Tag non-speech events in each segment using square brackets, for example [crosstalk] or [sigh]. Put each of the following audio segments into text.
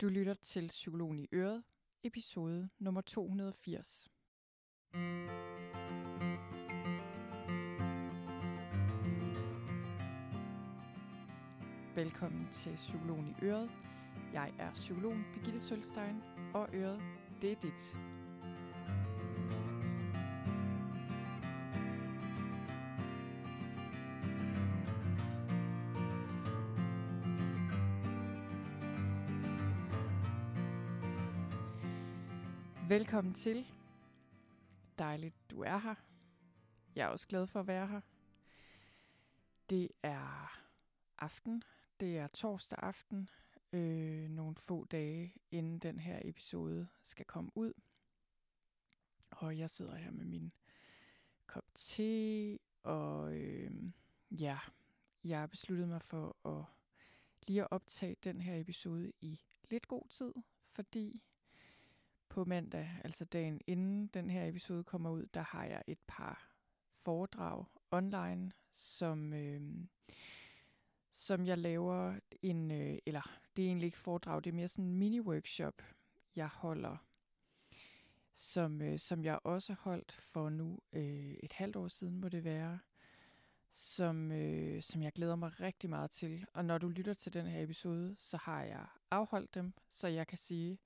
Du lytter til Psykologen i Øret, episode nummer 280. Velkommen til Psykologen i Øret. Jeg er psykologen Birgitte Sølstein, og Øret, det er dit. Velkommen til. Dejligt, du er her. Jeg er også glad for at være her. Det er aften. Det er torsdag aften. Øh, nogle få dage inden den her episode skal komme ud. Og jeg sidder her med min kop te. Og øh, ja, jeg har besluttet mig for at lige at optage den her episode i lidt god tid. Fordi på mandag, altså dagen inden den her episode kommer ud, der har jeg et par foredrag online, som, øh, som jeg laver en, øh, eller det er egentlig ikke foredrag, det er mere sådan en mini-workshop, jeg holder, som, øh, som jeg også holdt for nu øh, et halvt år siden, må det være, som, øh, som jeg glæder mig rigtig meget til. Og når du lytter til den her episode, så har jeg afholdt dem, så jeg kan sige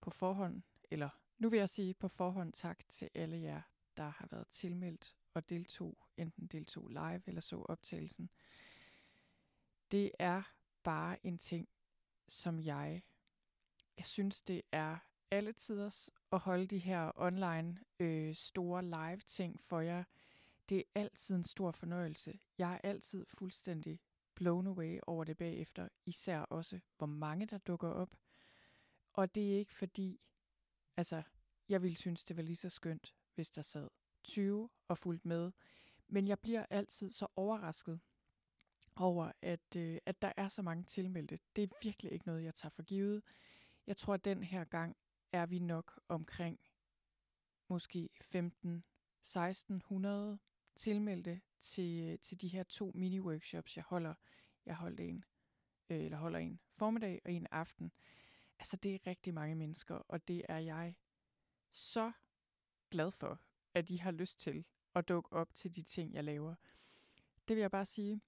på forhånd, eller nu vil jeg sige på forhånd tak til alle jer, der har været tilmeldt og deltog, enten deltog live eller så optagelsen. Det er bare en ting, som jeg, jeg synes, det er alle tiders at holde de her online øh, store live ting for jer. Det er altid en stor fornøjelse. Jeg er altid fuldstændig blown away over det bagefter, især også, hvor mange der dukker op. Og det er ikke fordi, Altså, jeg ville synes, det var lige så skønt, hvis der sad 20 og fulgte med. Men jeg bliver altid så overrasket over, at, øh, at der er så mange tilmeldte. Det er virkelig ikke noget, jeg tager for givet. Jeg tror, at den her gang er vi nok omkring måske 15-1600 tilmeldte til, øh, til de her to mini-workshops, jeg holder. Jeg holder en, øh, eller holder en formiddag og en aften. Altså, det er rigtig mange mennesker, og det er jeg så glad for, at de har lyst til at dukke op til de ting, jeg laver. Det vil jeg bare sige.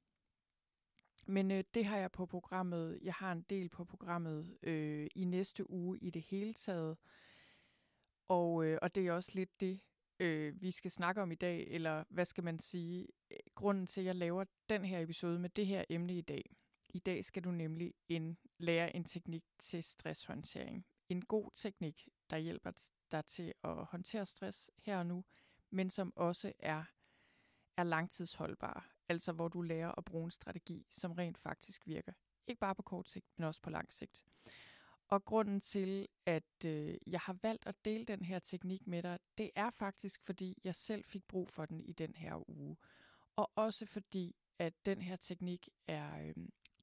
Men øh, det har jeg på programmet. Jeg har en del på programmet øh, i næste uge i det hele taget. Og, øh, og det er også lidt det, øh, vi skal snakke om i dag, eller hvad skal man sige, grunden til, at jeg laver den her episode med det her emne i dag. I dag skal du nemlig en, lære en teknik til stresshåndtering. En god teknik, der hjælper dig til at håndtere stress her og nu, men som også er, er langtidsholdbar. Altså hvor du lærer at bruge en strategi, som rent faktisk virker. Ikke bare på kort sigt, men også på lang sigt. Og grunden til, at øh, jeg har valgt at dele den her teknik med dig, det er faktisk, fordi jeg selv fik brug for den i den her uge. Og også fordi, at den her teknik er, øh,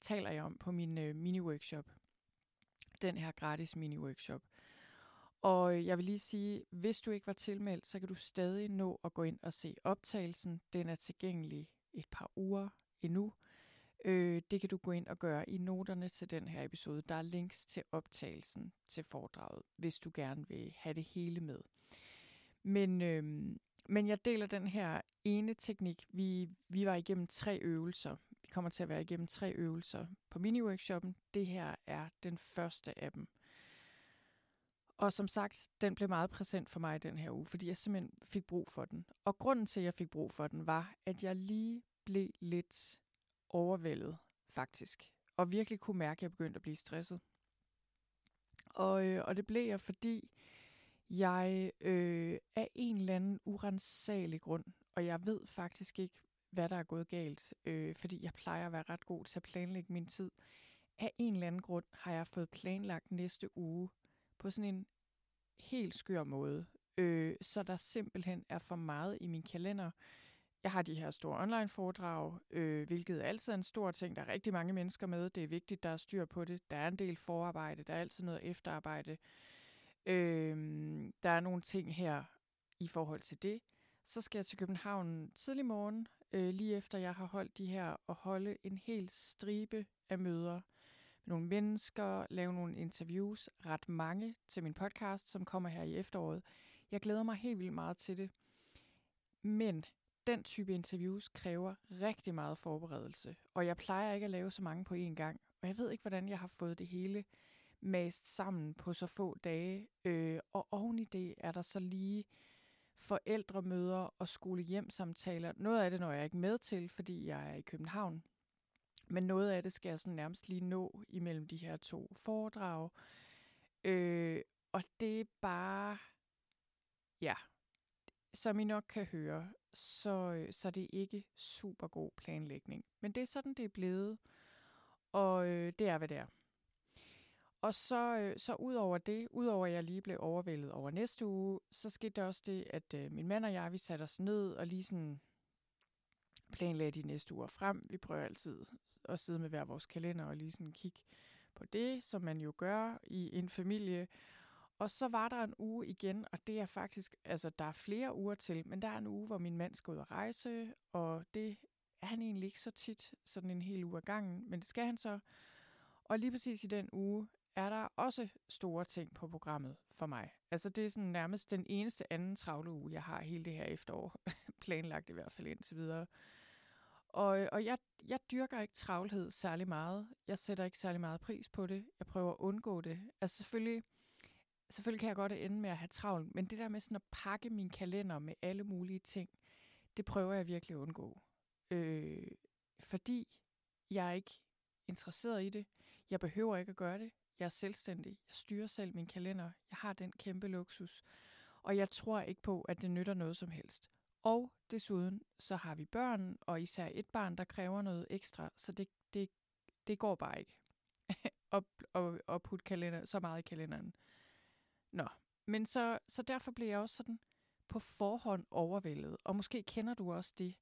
taler jeg om på min øh, mini-workshop. Den her gratis mini-workshop. Og øh, jeg vil lige sige, hvis du ikke var tilmeldt, så kan du stadig nå at gå ind og se optagelsen. Den er tilgængelig et par uger endnu. Øh, det kan du gå ind og gøre i noterne til den her episode. Der er links til optagelsen til foredraget, hvis du gerne vil have det hele med. Men, øh, men jeg deler den her ene teknik. Vi, vi var igennem tre øvelser. Vi kommer til at være igennem tre øvelser på mini-workshoppen. Det her er den første af dem. Og som sagt, den blev meget præsent for mig den her uge, fordi jeg simpelthen fik brug for den. Og grunden til, at jeg fik brug for den, var, at jeg lige blev lidt overvældet, faktisk. Og virkelig kunne mærke, at jeg begyndte at blive stresset. Og, øh, og det blev jeg, fordi jeg øh, af en eller anden urensagelig grund, og jeg ved faktisk ikke, hvad der er gået galt, øh, fordi jeg plejer at være ret god til at planlægge min tid. Af en eller anden grund har jeg fået planlagt næste uge på sådan en helt skør måde, øh, så der simpelthen er for meget i min kalender. Jeg har de her store online-foredrag, øh, hvilket er altid en stor ting. Der er rigtig mange mennesker med. Det er vigtigt, der er styr på det. Der er en del forarbejde. Der er altid noget efterarbejde. Øh, der er nogle ting her i forhold til det. Så skal jeg til København tidlig morgen, øh, lige efter jeg har holdt de her, og holde en hel stribe af møder med nogle mennesker, lave nogle interviews, ret mange til min podcast, som kommer her i efteråret. Jeg glæder mig helt vildt meget til det. Men den type interviews kræver rigtig meget forberedelse, og jeg plejer ikke at lave så mange på én gang. Og jeg ved ikke, hvordan jeg har fået det hele mast sammen på så få dage. Øh, og oven i det er der så lige forældremøder og skolehjemsamtaler. Noget af det når jeg ikke med til, fordi jeg er i København. Men noget af det skal jeg sådan nærmest lige nå imellem de her to foredrag. Øh, og det er bare, ja, som I nok kan høre, så, øh, så det er ikke super god planlægning. Men det er sådan, det er blevet, og øh, det er, hvad det er. Og så, øh, så ud over det, udover at jeg lige blev overvældet over næste uge, så skete der også det, at øh, min mand og jeg, vi satte os ned og lige sådan planlagde de næste uger frem. Vi prøver altid at sidde med hver vores kalender og lige sådan kigge på det, som man jo gør i en familie. Og så var der en uge igen, og det er faktisk, altså der er flere uger til, men der er en uge, hvor min mand skal ud og rejse, og det er han egentlig ikke så tit, sådan en hel uge ad gangen, men det skal han så. Og lige præcis i den uge er der også store ting på programmet for mig. Altså det er sådan nærmest den eneste anden travle uge, jeg har hele det her efterår, [laughs] planlagt i hvert fald indtil videre. Og, og jeg, jeg dyrker ikke travlhed særlig meget. Jeg sætter ikke særlig meget pris på det. Jeg prøver at undgå det. Altså selvfølgelig, selvfølgelig kan jeg godt ende med at have travlt, men det der med sådan at pakke min kalender med alle mulige ting, det prøver jeg virkelig at undgå. Øh, fordi jeg er ikke interesseret i det. Jeg behøver ikke at gøre det. Jeg er selvstændig. Jeg styrer selv min kalender. Jeg har den kæmpe luksus. Og jeg tror ikke på, at det nytter noget som helst. Og desuden så har vi børn, og især et barn, der kræver noget ekstra, så det, det, det går bare ikke at, at, at putte kalender, så meget i kalenderen. Nå, men så, så derfor bliver jeg også sådan på forhånd overvældet. Og måske kender du også det,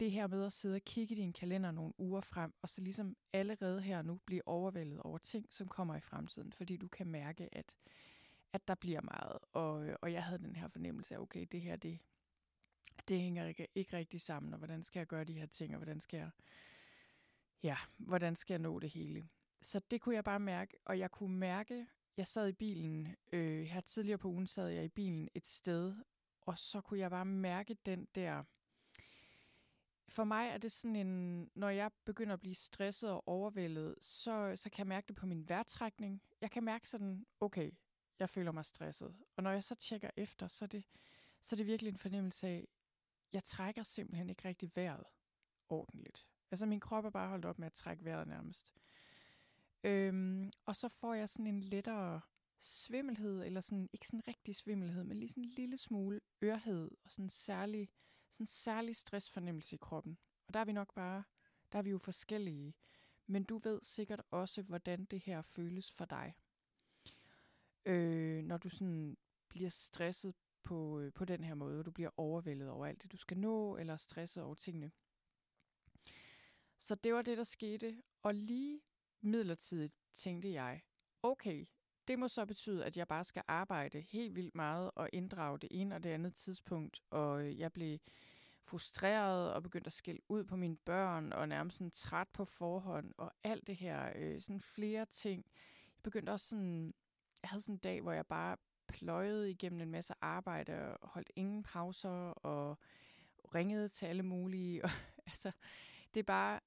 det her med at sidde og kigge i din kalender nogle uger frem, og så ligesom allerede her nu blive overvældet over ting, som kommer i fremtiden, fordi du kan mærke, at, at der bliver meget. Og, øh, og jeg havde den her fornemmelse af, okay, det her, det, det hænger ikke, ikke rigtig sammen, og hvordan skal jeg gøre de her ting, og hvordan skal jeg, ja, hvordan skal jeg nå det hele? Så det kunne jeg bare mærke, og jeg kunne mærke, jeg sad i bilen, øh, her tidligere på ugen sad jeg i bilen et sted, og så kunne jeg bare mærke den der, for mig er det sådan en, når jeg begynder at blive stresset og overvældet, så, så kan jeg mærke det på min vejrtrækning. Jeg kan mærke sådan, okay, jeg føler mig stresset. Og når jeg så tjekker efter, så er det, så er det virkelig en fornemmelse af, jeg trækker simpelthen ikke rigtig vejret ordentligt. Altså min krop er bare holdt op med at trække vejret nærmest. Øhm, og så får jeg sådan en lettere svimmelhed, eller sådan, ikke sådan rigtig svimmelhed, men lige sådan en lille smule ørhed, og sådan en særlig, sådan en særlig stressfornemmelse i kroppen. Og der er vi nok bare, der er vi jo forskellige. Men du ved sikkert også, hvordan det her føles for dig. Øh, når du sådan bliver stresset på, øh, på den her måde. Du bliver overvældet over alt det, du skal nå, eller stresset over tingene. Så det var det, der skete. Og lige midlertidigt tænkte jeg, okay, det må så betyde, at jeg bare skal arbejde helt vildt meget og inddrage det ene og det andet tidspunkt. Og øh, jeg blev frustreret og begyndte at skælde ud på mine børn og nærmest sådan træt på forhånd og alt det her, øh, sådan flere ting. Jeg begyndte også sådan, jeg havde sådan en dag, hvor jeg bare pløjede igennem en masse arbejde og holdt ingen pauser og ringede til alle mulige. Og, [laughs] altså, det er bare,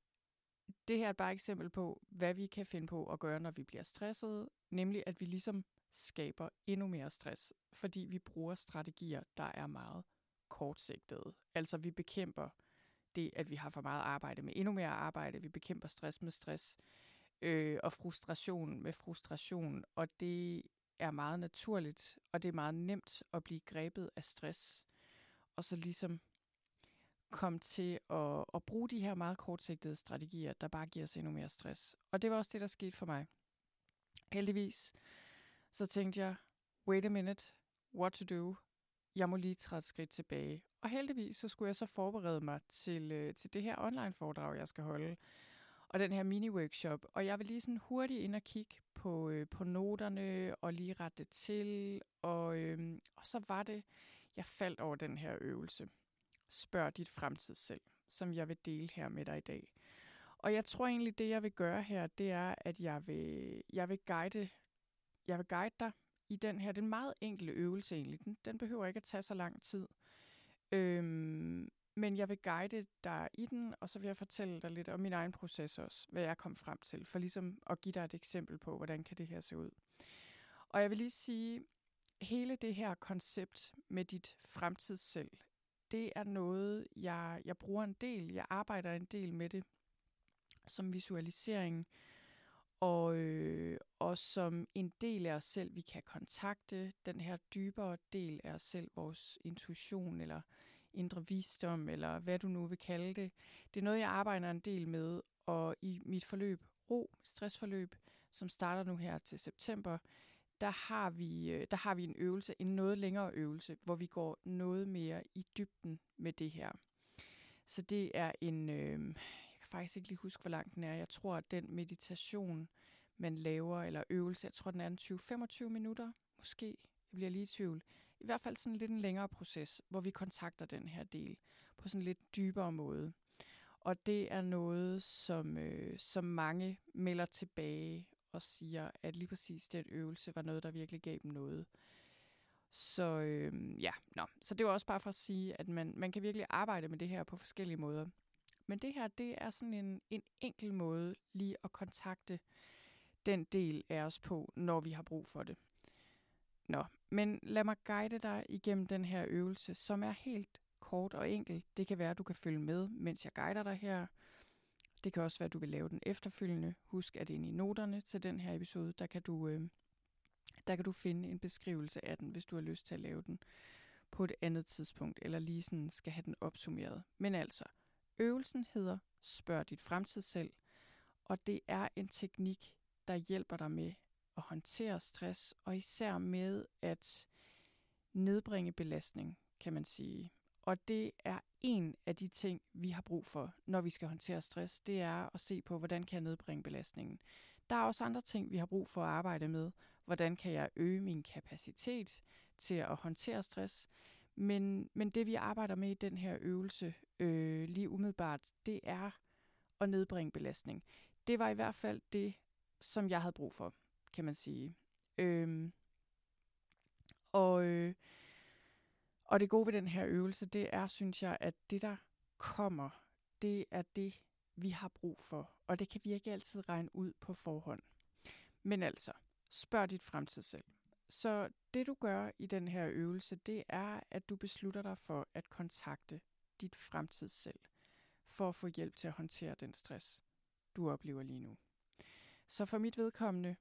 det her er bare et eksempel på, hvad vi kan finde på at gøre, når vi bliver stresset, nemlig at vi ligesom skaber endnu mere stress, fordi vi bruger strategier, der er meget kortsigtede. Altså vi bekæmper det, at vi har for meget arbejde med endnu mere arbejde. Vi bekæmper stress med stress øh, og frustration med frustration. Og det er meget naturligt, og det er meget nemt at blive grebet af stress. Og så ligesom komme til at, at bruge de her meget kortsigtede strategier, der bare giver os endnu mere stress. Og det var også det, der skete for mig. Heldigvis, så tænkte jeg, wait a minute, what to do? Jeg må lige træde et skridt tilbage. Og heldigvis, så skulle jeg så forberede mig til, øh, til det her online-foredrag, jeg skal holde og den her mini-workshop. Og jeg vil lige sådan hurtigt ind og kigge på, øh, på noterne og lige rette det til. Og, øh, og så var det, jeg faldt over den her øvelse. Spørg dit fremtid selv, som jeg vil dele her med dig i dag. Og jeg tror egentlig, det jeg vil gøre her, det er, at jeg vil, jeg vil guide jeg vil guide dig i den her. Den meget enkle øvelse egentlig. Den, den behøver ikke at tage så lang tid. Øhm, men jeg vil guide dig i den, og så vil jeg fortælle dig lidt om min egen proces også, hvad jeg kom frem til, for ligesom at give dig et eksempel på, hvordan kan det her se ud. Og jeg vil lige sige, hele det her koncept med dit fremtidsselv, det er noget, jeg, jeg bruger en del. Jeg arbejder en del med det som visualisering, og, øh, og som en del af os selv, vi kan kontakte den her dybere del af os selv, vores intuition eller indre visdom, eller hvad du nu vil kalde det. Det er noget, jeg arbejder en del med, og i mit forløb, ro, stressforløb, som starter nu her til september, der har vi, øh, der har vi en øvelse, en noget længere øvelse, hvor vi går noget mere i dybden med det her. Så det er en, øh, jeg kan faktisk ikke lige huske, hvor lang den er. Jeg tror, at den meditation, man laver, eller øvelse, jeg tror, den er en 20-25 minutter, måske. Jeg bliver lige i tvivl. I hvert fald sådan lidt en længere proces, hvor vi kontakter den her del på sådan en lidt dybere måde. Og det er noget, som, øh, som mange melder tilbage og siger, at lige præcis den øvelse var noget, der virkelig gav dem noget. Så øh, ja, nå. så det var også bare for at sige, at man, man kan virkelig arbejde med det her på forskellige måder. Men det her, det er sådan en, en enkel måde lige at kontakte den del af os på, når vi har brug for det. Nå, men lad mig guide dig igennem den her øvelse, som er helt kort og enkel. Det kan være, at du kan følge med, mens jeg guider dig her. Det kan også være, at du vil lave den efterfølgende. Husk, at inde i noterne til den her episode, der kan du, øh, der kan du finde en beskrivelse af den, hvis du har lyst til at lave den på et andet tidspunkt, eller lige sådan skal have den opsummeret. Men altså, øvelsen hedder Spørg dit fremtid selv, og det er en teknik, der hjælper dig med at håndtere stress, og især med at nedbringe belastning, kan man sige. Og det er en af de ting, vi har brug for, når vi skal håndtere stress, det er at se på, hvordan kan jeg nedbringe belastningen. Der er også andre ting, vi har brug for at arbejde med. Hvordan kan jeg øge min kapacitet til at håndtere stress? Men, men det, vi arbejder med i den her øvelse øh, lige umiddelbart, det er at nedbringe belastning. Det var i hvert fald det, som jeg havde brug for, kan man sige. Øhm, og, øh, og det gode ved den her øvelse, det er, synes jeg, at det, der kommer, det er det, vi har brug for. Og det kan vi ikke altid regne ud på forhånd. Men altså, spørg dit fremtid selv. Så det du gør i den her øvelse, det er, at du beslutter dig for at kontakte dit fremtid selv, for at få hjælp til at håndtere den stress, du oplever lige nu. Så for mit vedkommende,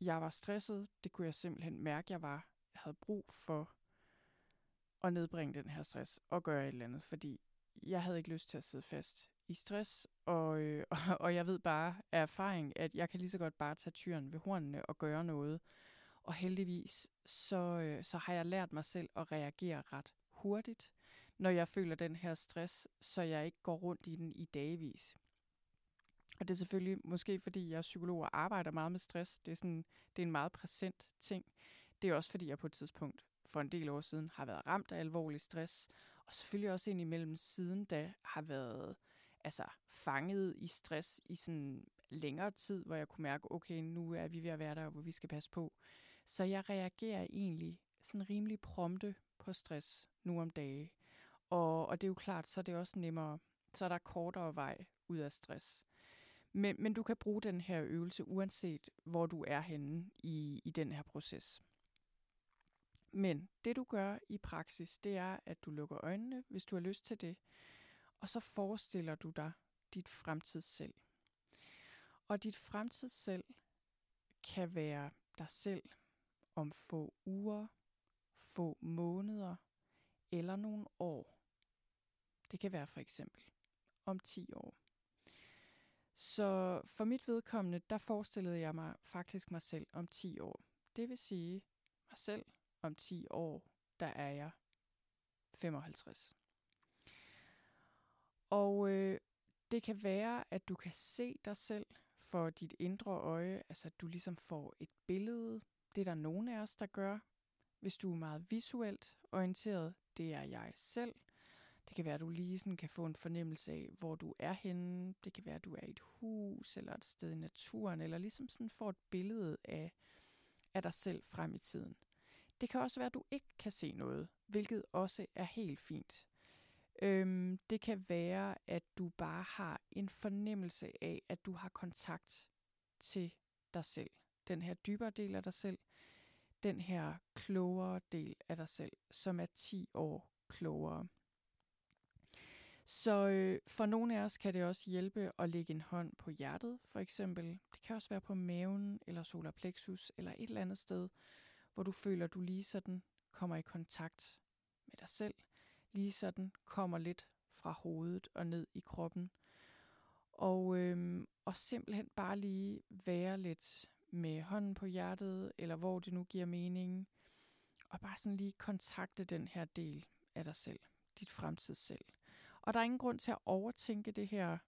jeg var stresset, det kunne jeg simpelthen mærke, jeg var. Jeg havde brug for at nedbringe den her stress og gøre et eller andet, fordi jeg havde ikke lyst til at sidde fast i stress, og, øh, [laughs] og jeg ved bare af erfaring, at jeg kan lige så godt bare tage tyren ved hornene og gøre noget. Og heldigvis, så, øh, så har jeg lært mig selv at reagere ret hurtigt, når jeg føler den her stress, så jeg ikke går rundt i den i dagvis. Og det er selvfølgelig måske, fordi jeg er psykolog og arbejder meget med stress. Det er, sådan, det er en meget præsent ting. Det er også, fordi jeg på et tidspunkt for en del år siden har været ramt af alvorlig stress, og selvfølgelig også ind imellem siden da har været altså, fanget i stress i sådan længere tid, hvor jeg kunne mærke, okay, nu er vi ved at være der, hvor vi skal passe på. Så jeg reagerer egentlig sådan rimelig prompte på stress nu om dage. Og, og det er jo klart, så er det også nemmere, så er der kortere vej ud af stress. Men, men du kan bruge den her øvelse, uanset hvor du er henne i, i den her proces. Men det du gør i praksis, det er, at du lukker øjnene, hvis du har lyst til det, og så forestiller du dig dit fremtidssel. Og dit fremtidssel kan være dig selv om få uger, få måneder eller nogle år. Det kan være for eksempel om 10 år. Så for mit vedkommende, der forestillede jeg mig faktisk mig selv om 10 år. Det vil sige mig selv om 10 år, der er jeg 55. Og øh, det kan være, at du kan se dig selv for dit indre øje, altså at du ligesom får et billede. Det er der nogen af os, der gør. Hvis du er meget visuelt orienteret, det er jeg selv. Det kan være, at du lige sådan kan få en fornemmelse af, hvor du er henne. Det kan være, at du er i et hus eller et sted i naturen, eller ligesom sådan får et billede af, af dig selv frem i tiden. Det kan også være, at du ikke kan se noget, hvilket også er helt fint. Øhm, det kan være, at du bare har en fornemmelse af, at du har kontakt til dig selv. Den her dybere del af dig selv. Den her klogere del af dig selv, som er 10 år klogere. Så øh, for nogle af os kan det også hjælpe at lægge en hånd på hjertet, for eksempel. Det kan også være på maven, eller solar plexus, eller et eller andet sted, hvor du føler, du lige sådan kommer i kontakt med dig selv. Lige sådan kommer lidt fra hovedet og ned i kroppen. Og, øh, og simpelthen bare lige være lidt med hånden på hjertet, eller hvor det nu giver mening. Og bare sådan lige kontakte den her del af dig selv, dit fremtids selv. Og der er ingen grund til at overtænke det her.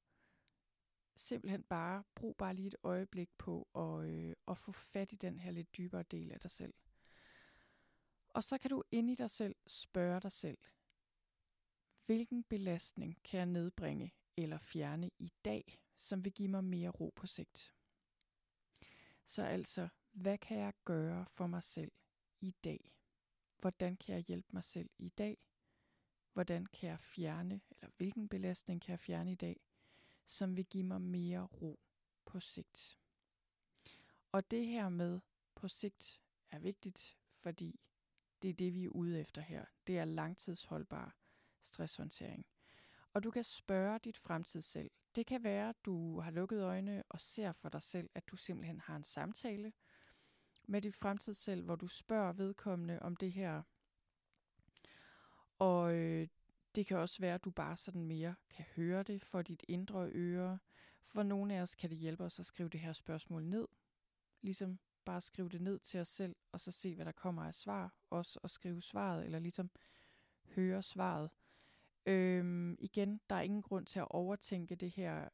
Simpelthen bare, brug bare lige et øjeblik på at, øh, at få fat i den her lidt dybere del af dig selv. Og så kan du ind i dig selv spørge dig selv, hvilken belastning kan jeg nedbringe eller fjerne i dag, som vil give mig mere ro på sigt? Så altså, hvad kan jeg gøre for mig selv i dag? Hvordan kan jeg hjælpe mig selv i dag? Hvordan kan jeg fjerne, eller hvilken belastning kan jeg fjerne i dag, som vil give mig mere ro på sigt? Og det her med på sigt er vigtigt, fordi det er det, vi er ude efter her. Det er langtidsholdbar stresshåndtering. Og du kan spørge dit fremtid selv. Det kan være, at du har lukket øjne og ser for dig selv, at du simpelthen har en samtale med dit fremtid selv, hvor du spørger vedkommende om det her og øh, det kan også være, at du bare sådan mere kan høre det for dit indre øre. For nogle af os kan det hjælpe os at skrive det her spørgsmål ned. Ligesom bare skrive det ned til os selv, og så se, hvad der kommer af svar. Også at skrive svaret, eller ligesom høre svaret. Øhm, igen, der er ingen grund til at overtænke det her.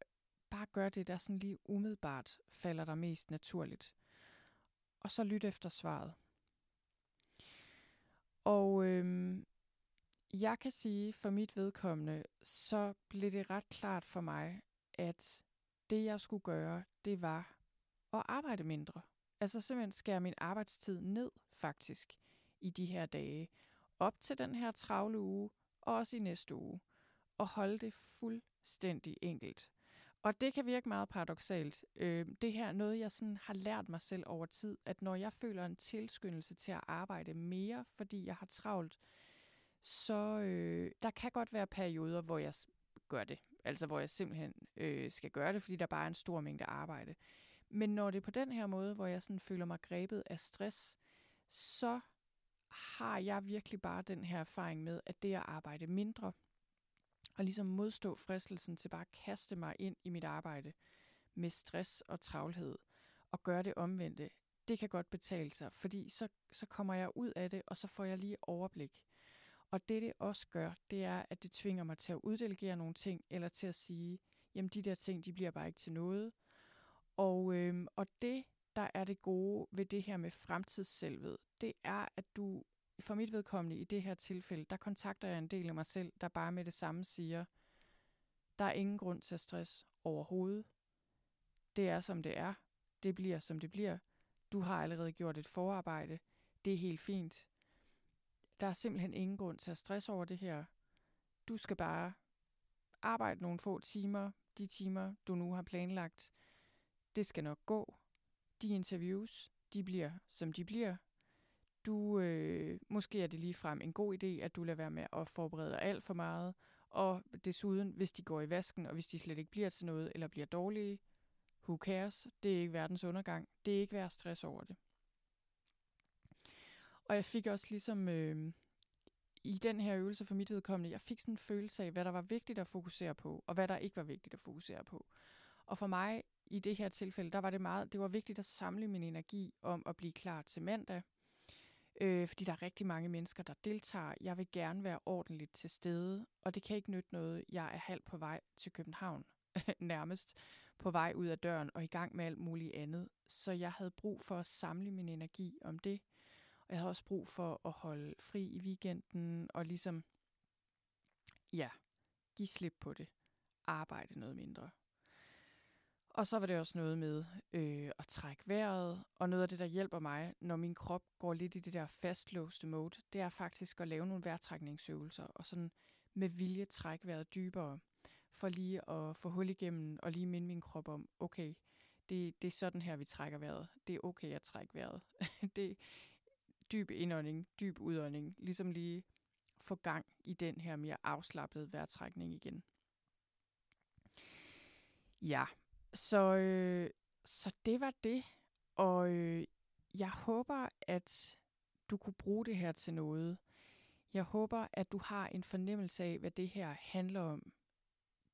Bare gør det, der sådan lige umiddelbart falder der mest naturligt. Og så lyt efter svaret. Og øhm, jeg kan sige, for mit vedkommende, så blev det ret klart for mig, at det jeg skulle gøre, det var at arbejde mindre. Altså simpelthen skære min arbejdstid ned, faktisk, i de her dage. Op til den her travle uge, og også i næste uge. Og holde det fuldstændig enkelt. Og det kan virke meget paradoxalt. Øh, det her er noget, jeg sådan har lært mig selv over tid, at når jeg føler en tilskyndelse til at arbejde mere, fordi jeg har travlt, så øh, der kan godt være perioder, hvor jeg gør det. Altså hvor jeg simpelthen øh, skal gøre det, fordi der bare er en stor mængde arbejde. Men når det er på den her måde, hvor jeg sådan føler mig grebet af stress, så har jeg virkelig bare den her erfaring med, at det at arbejde mindre, og ligesom modstå fristelsen til bare at kaste mig ind i mit arbejde med stress og travlhed, og gøre det omvendte, det kan godt betale sig, fordi så, så kommer jeg ud af det, og så får jeg lige overblik. Og det det også gør, det er, at det tvinger mig til at uddelegere nogle ting, eller til at sige, jamen de der ting, de bliver bare ikke til noget. Og, øhm, og det, der er det gode ved det her med fremtidsselvet, det er, at du, for mit vedkommende i det her tilfælde, der kontakter jeg en del af mig selv, der bare med det samme siger, der er ingen grund til at stress overhovedet. Det er, som det er. Det bliver, som det bliver. Du har allerede gjort et forarbejde. Det er helt fint. Der er simpelthen ingen grund til at stress over det her. Du skal bare arbejde nogle få timer, de timer, du nu har planlagt. Det skal nok gå. De interviews, de bliver, som de bliver. Du, øh, måske er det lige frem en god idé, at du lader være med at forberede dig alt for meget. Og desuden, hvis de går i vasken, og hvis de slet ikke bliver til noget, eller bliver dårlige, who cares? Det er ikke verdens undergang. Det er ikke værd stress over det. Og jeg fik også ligesom øh, i den her øvelse for mit vedkommende, jeg fik sådan en følelse af, hvad der var vigtigt at fokusere på, og hvad der ikke var vigtigt at fokusere på. Og for mig i det her tilfælde, der var det meget, det var vigtigt at samle min energi om at blive klar til mandag. Øh, fordi der er rigtig mange mennesker, der deltager. Jeg vil gerne være ordentligt til stede, og det kan ikke nytte noget. Jeg er halvt på vej til København, [laughs] nærmest på vej ud af døren og i gang med alt muligt andet. Så jeg havde brug for at samle min energi om det. Og jeg havde også brug for at holde fri i weekenden og ligesom ja, give slip på det. Arbejde noget mindre. Og så var det også noget med øh, at trække vejret, og noget af det, der hjælper mig, når min krop går lidt i det der fastlåste mode, det er faktisk at lave nogle vejrtrækningsøvelser, og sådan med vilje trække vejret dybere, for lige at få hul igennem, og lige minde min krop om, okay, det, det er sådan her, vi trækker vejret. Det er okay at trække vejret. [laughs] det er dyb indånding, dyb udånding, ligesom lige få gang i den her mere afslappede vejrtrækning igen. Ja, så, øh, så det var det. Og øh, jeg håber, at du kunne bruge det her til noget. Jeg håber, at du har en fornemmelse af, hvad det her handler om.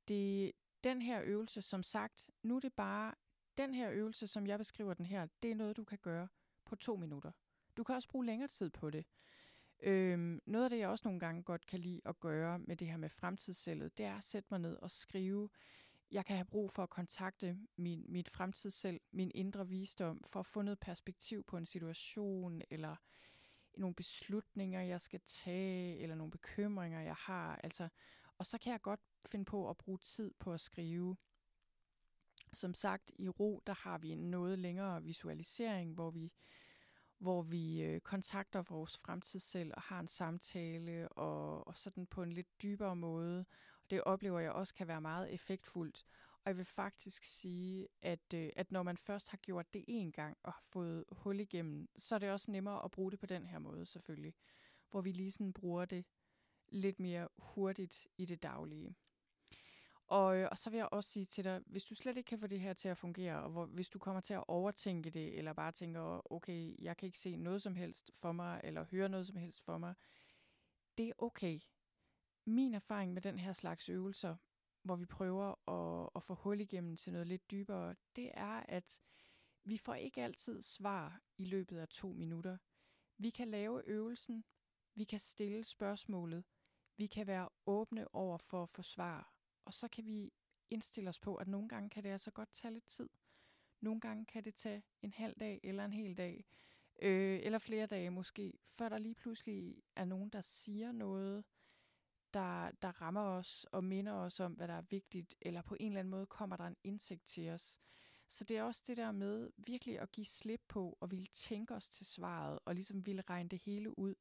Det, den her øvelse, som sagt, nu er det bare, den her øvelse, som jeg beskriver den her, det er noget, du kan gøre på to minutter. Du kan også bruge længere tid på det. Øhm, noget af det, jeg også nogle gange godt kan lide at gøre med det her med fremtidscellet, det er at sætte mig ned og skrive jeg kan have brug for at kontakte min, mit fremtidssel, min indre visdom, for at få noget perspektiv på en situation, eller nogle beslutninger, jeg skal tage, eller nogle bekymringer, jeg har. Altså, og så kan jeg godt finde på at bruge tid på at skrive. Som sagt, i ro, der har vi en noget længere visualisering, hvor vi, hvor vi øh, kontakter vores fremtidssel og har en samtale, og, og sådan på en lidt dybere måde, det oplever jeg også kan være meget effektfuldt. Og jeg vil faktisk sige, at, øh, at når man først har gjort det en gang og har fået hul igennem, så er det også nemmere at bruge det på den her måde selvfølgelig. Hvor vi lige sådan bruger det lidt mere hurtigt i det daglige. Og, øh, og så vil jeg også sige til dig, hvis du slet ikke kan få det her til at fungere, og hvor, hvis du kommer til at overtænke det, eller bare tænker, okay, jeg kan ikke se noget som helst for mig, eller høre noget som helst for mig, det er okay min erfaring med den her slags øvelser, hvor vi prøver at, at få hul igennem til noget lidt dybere, det er, at vi får ikke altid svar i løbet af to minutter. Vi kan lave øvelsen, vi kan stille spørgsmålet, vi kan være åbne over for at få svar, og så kan vi indstille os på, at nogle gange kan det altså godt tage lidt tid. Nogle gange kan det tage en halv dag eller en hel dag, øh, eller flere dage måske, før der lige pludselig er nogen, der siger noget, der, der rammer os og minder os om, hvad der er vigtigt, eller på en eller anden måde kommer der en indsigt til os. Så det er også det der med virkelig at give slip på og ville tænke os til svaret, og ligesom ville regne det hele ud,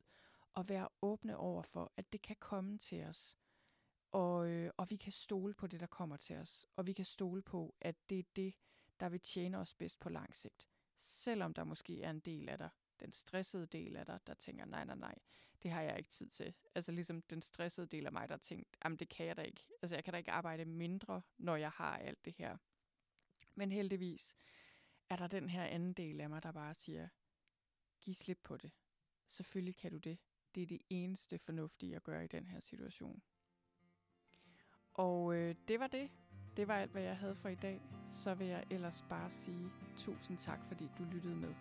og være åbne over for, at det kan komme til os. Og, øh, og vi kan stole på det, der kommer til os. Og vi kan stole på, at det er det, der vil tjene os bedst på lang sigt. Selvom der måske er en del af dig, den stressede del af dig, der tænker, nej, nej, nej, det har jeg ikke tid til. Altså ligesom den stressede del af mig, der tænkte, jamen det kan jeg da ikke. Altså jeg kan da ikke arbejde mindre, når jeg har alt det her. Men heldigvis er der den her anden del af mig, der bare siger, giv slip på det. Selvfølgelig kan du det. Det er det eneste fornuftige at gøre i den her situation. Og øh, det var det. Det var alt, hvad jeg havde for i dag. Så vil jeg ellers bare sige tusind tak, fordi du lyttede med.